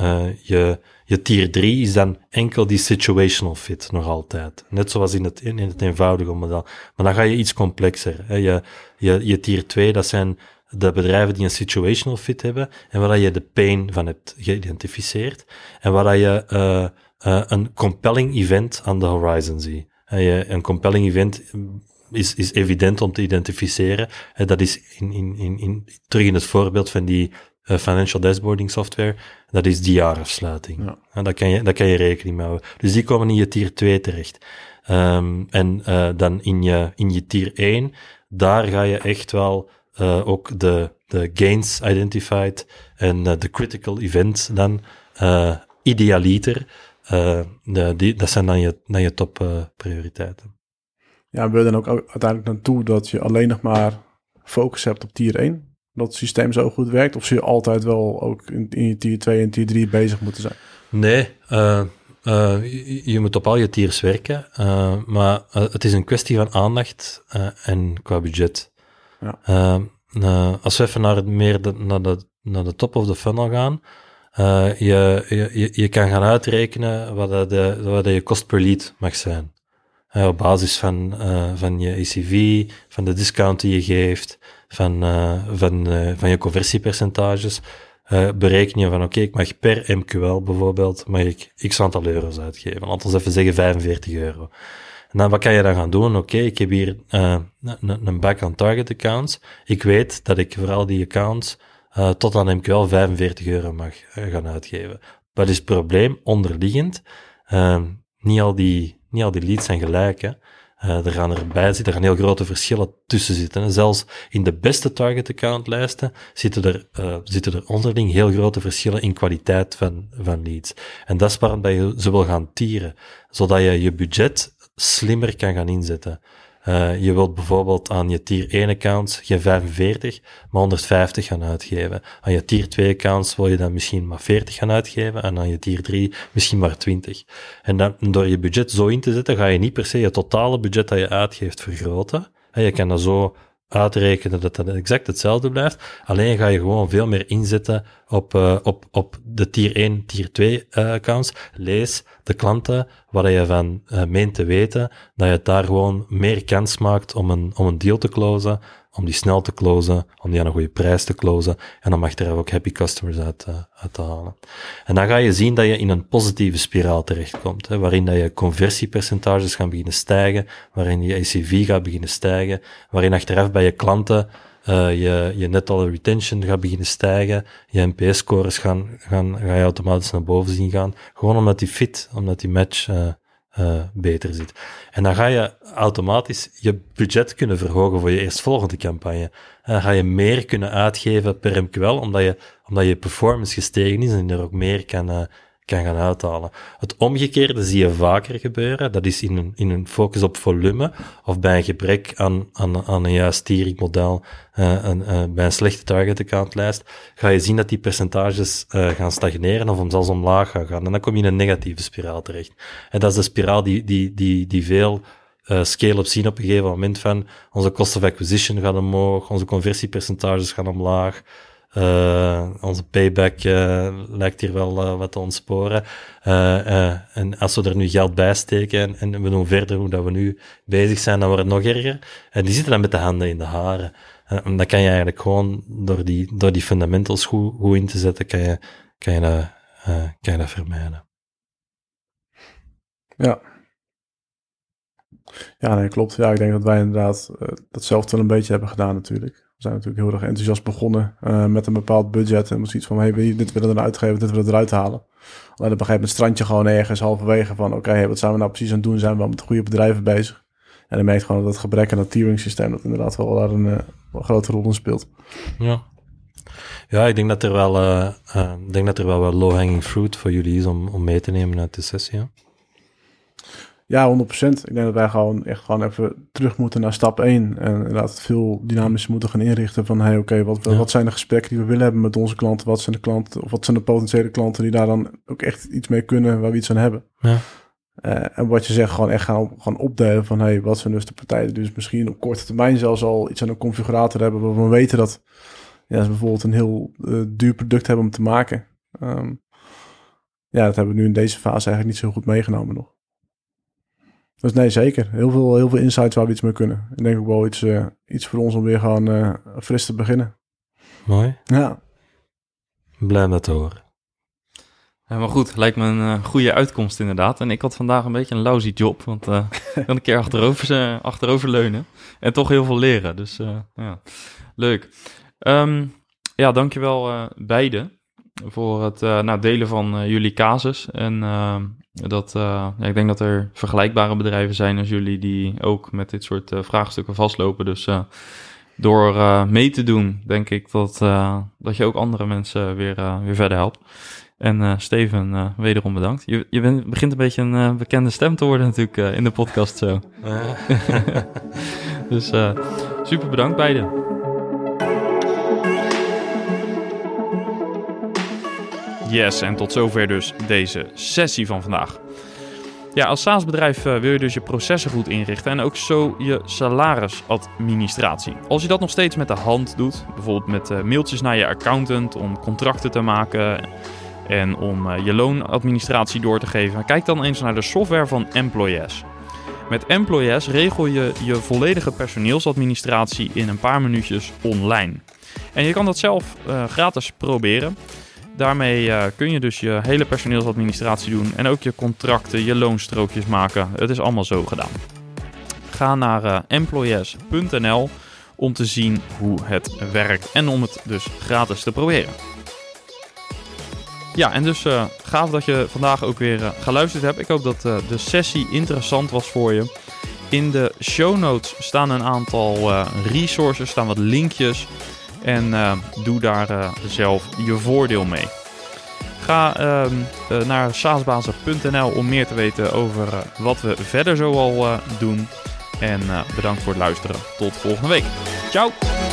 uh, je, je tier 3 is dan enkel die situational fit nog altijd. Net zoals in het, in het eenvoudige model. Maar dan ga je iets complexer. Hè. Je, je, je tier 2, dat zijn de bedrijven die een situational fit hebben en waar je de pain van hebt geïdentificeerd en waar je uh, uh, een compelling event aan de horizon ziet. Een compelling event is, is evident om te identificeren. En dat is in, in, in, in, terug in het voorbeeld van die financial dashboarding software, dat is die jaarafsluiting. Ja. En daar kan, je, daar kan je rekening mee houden. Dus die komen in je tier 2 terecht. Um, en uh, dan in je, in je tier 1, daar ga je echt wel uh, ook de, de gains identified en uh, de critical events dan idealiter. De, die, dat zijn dan je, dan je top prioriteiten. Ja, wil je dan ook uiteindelijk naartoe dat je alleen nog maar focus hebt op tier 1? Dat het systeem zo goed werkt? Of zul je altijd wel ook in, in tier 2 en tier 3 bezig moeten zijn? Nee, uh, je, je, moet op al je tiers werken, uh, maar het is een kwestie van aandacht en qua budget. Ja. Uh, als we even naar, het meer de, naar, de, naar de top of the funnel gaan, je, je, je kan gaan uitrekenen wat, de, wat je kost per lead mag zijn. Op basis van, van je ACV, van de discount die je geeft, van, van, van je conversiepercentages, bereken je van oké, ik mag per MQL bijvoorbeeld, mag ik x aantal euro's uitgeven. Laten we even zeggen 45 euro. En dan wat kan je dan gaan doen? Oké, ik heb hier een back on target accounts. Ik weet dat ik voor al die accounts tot aan MQL 45 euro mag gaan uitgeven. Wat is het probleem? Onderliggend. Uh, niet, al die, niet al die leads zijn gelijk. Hè. Uh, er gaan erbij zitten, er gaan heel grote verschillen tussen zitten. En zelfs in de beste target account lijsten zitten er, uh, zitten er onderling heel grote verschillen in kwaliteit van, van leads. En dat is waarom je ze wil gaan tieren. Zodat je je budget slimmer kan gaan inzetten. Uh, je wilt bijvoorbeeld aan je tier 1 accounts geen 45, maar 150 gaan uitgeven. Aan je tier 2 accounts wil je dan misschien maar 40 gaan uitgeven en aan je tier 3 misschien maar 20. En dan, door je budget zo in te zetten, ga je niet per se je totale budget dat je uitgeeft vergroten. En je kan dat zo uitrekenen dat dat exact hetzelfde blijft. Alleen ga je gewoon veel meer inzetten op, uh, op, op de tier 1, tier 2 uh, accounts. Lees de klanten waar je van uh, meent te weten, dat je daar gewoon meer kans maakt om een, om een deal te closen, om die snel te closen, om die aan een goede prijs te closen en om achteraf ook happy customers uit, uit te halen. En dan ga je zien dat je in een positieve spiraal terechtkomt, hè, waarin dat je conversiepercentages gaan beginnen stijgen, waarin je ACV gaat beginnen stijgen, waarin achteraf bij je klanten uh, je, je net dollar retention gaat beginnen stijgen, je NPS-scores gaan, gaan, ga je automatisch naar boven zien gaan, gewoon omdat die fit, omdat die match uh, uh, beter zit. En dan ga je automatisch je budget kunnen verhogen voor je eerstvolgende campagne. En dan ga je meer kunnen uitgeven per MQL, omdat je, omdat je performance gestegen is en er ook meer kan, uh, kan gaan uithalen. Het omgekeerde zie je vaker gebeuren. Dat is in een, in een focus op volume of bij een gebrek aan, aan, aan een juist stieringmodel, uh, een, uh, bij een slechte target account lijst, ga je zien dat die percentages uh, gaan stagneren of zelfs omlaag gaan gaan. En dan kom je in een negatieve spiraal terecht. En dat is de spiraal die, die, die, die veel scale-up zien op een gegeven moment van onze cost of acquisition gaat omhoog, onze conversiepercentages gaan omlaag, uh, onze payback uh, lijkt hier wel uh, wat te ontsporen. en als we er nu geld bij steken en, en, we doen verder hoe dat we nu bezig zijn, dan wordt het nog erger. En die zitten dan met de handen in de haren. En dan kan je eigenlijk gewoon door die, door die fundamentals goed, goed in te zetten, kan je, kan je, dat, kan je dat vermijden. Ja. Ja, nee, klopt. Ja, ik denk dat wij inderdaad datzelfde wel een beetje hebben gedaan natuurlijk. We zijn natuurlijk heel erg enthousiast begonnen uh, met een bepaald budget. En zoiets van, hey, dit willen we eruit geven, dit willen we eruit halen. Alleen op een gegeven moment strandje gewoon ergens halverwege van... oké, wat zijn we nou precies aan het doen? Zijn we met goede bedrijven bezig? En dan merkt gewoon dat het gebrek aan dat tiering systeem... dat inderdaad wel daar een, grote rol in speelt. Ja. Ja, ik denk dat er wel, uh, ik denk dat er wel wat low-hanging fruit voor jullie is om, om mee te nemen uit de sessie. Ja, 100%. Ik denk dat wij gewoon echt gewoon even terug moeten naar stap 1. En inderdaad veel dynamischer moeten gaan inrichten van... hey, oké, wat, ja. wat zijn de gesprekken die we willen hebben met onze klanten? Wat zijn de klanten, of wat zijn de potentiële klanten die daar dan ook echt iets mee kunnen, waar we iets aan hebben? Ja. Uh, en wat je zegt, gewoon echt gaan, gaan opdelen van... hey, wat zijn dus de partijen die dus misschien op korte termijn zelfs al iets aan een configurator hebben... waar we weten dat ja, ze bijvoorbeeld een heel uh, duur product hebben om te maken. Um, ja, dat hebben we nu in deze fase eigenlijk niet zo goed meegenomen nog. Dus nee, zeker. Heel veel, heel veel insights waar we iets mee kunnen. Ik denk ook wel iets, uh, iets voor ons om weer gewoon uh, fris te beginnen. Mooi. Ja. Blij met te horen. Ja, maar goed, lijkt me een uh, goede uitkomst inderdaad. En ik had vandaag een beetje een lousy job, want ik kan een keer achterover, achterover leunen en toch heel veel leren. Dus ja, leuk. Um, ja, dankjewel beiden voor het nou, delen van jullie casus. En ehm, dat, uh, ja, ik denk dat er vergelijkbare bedrijven zijn als jullie die ook met dit soort uh, vraagstukken vastlopen. Dus uh, door mee te doen, denk ik dat, dat je ook andere mensen weer, weer verder helpt. En Steven, wederom bedankt. Je, je bent, begint een beetje een bekende stem te worden natuurlijk in de podcast zo. dus super bedankt beiden. Yes, en tot zover dus deze sessie van vandaag. Ja, als SaaS-bedrijf uh, wil je dus je processen goed inrichten en ook zo je salarisadministratie. Als je dat nog steeds met de hand doet, bijvoorbeeld met uh, mailtjes naar je accountant om contracten te maken en om uh, je loonadministratie door te geven, kijk dan eens naar de software van Employees. Met Employees regel je je volledige personeelsadministratie in een paar minuutjes online. En je kan dat zelf gratis proberen. Daarmee uh, kun je dus je hele personeelsadministratie doen en ook je contracten, je loonstrookjes maken. Het is allemaal zo gedaan. Ga naar uh, om te zien hoe het werkt en om het dus gratis te proberen. Ja, en dus uh, gaaf dat je vandaag ook weer geluisterd hebt. Ik hoop dat de sessie interessant was voor je. In de show notes staan een aantal resources, staan wat linkjes en uh, doe daar uh, zelf je voordeel mee. Ga uh, naar saasbazen.nl om meer te weten over wat we verder zo al doen. En bedankt voor het luisteren. Tot volgende week. Ciao!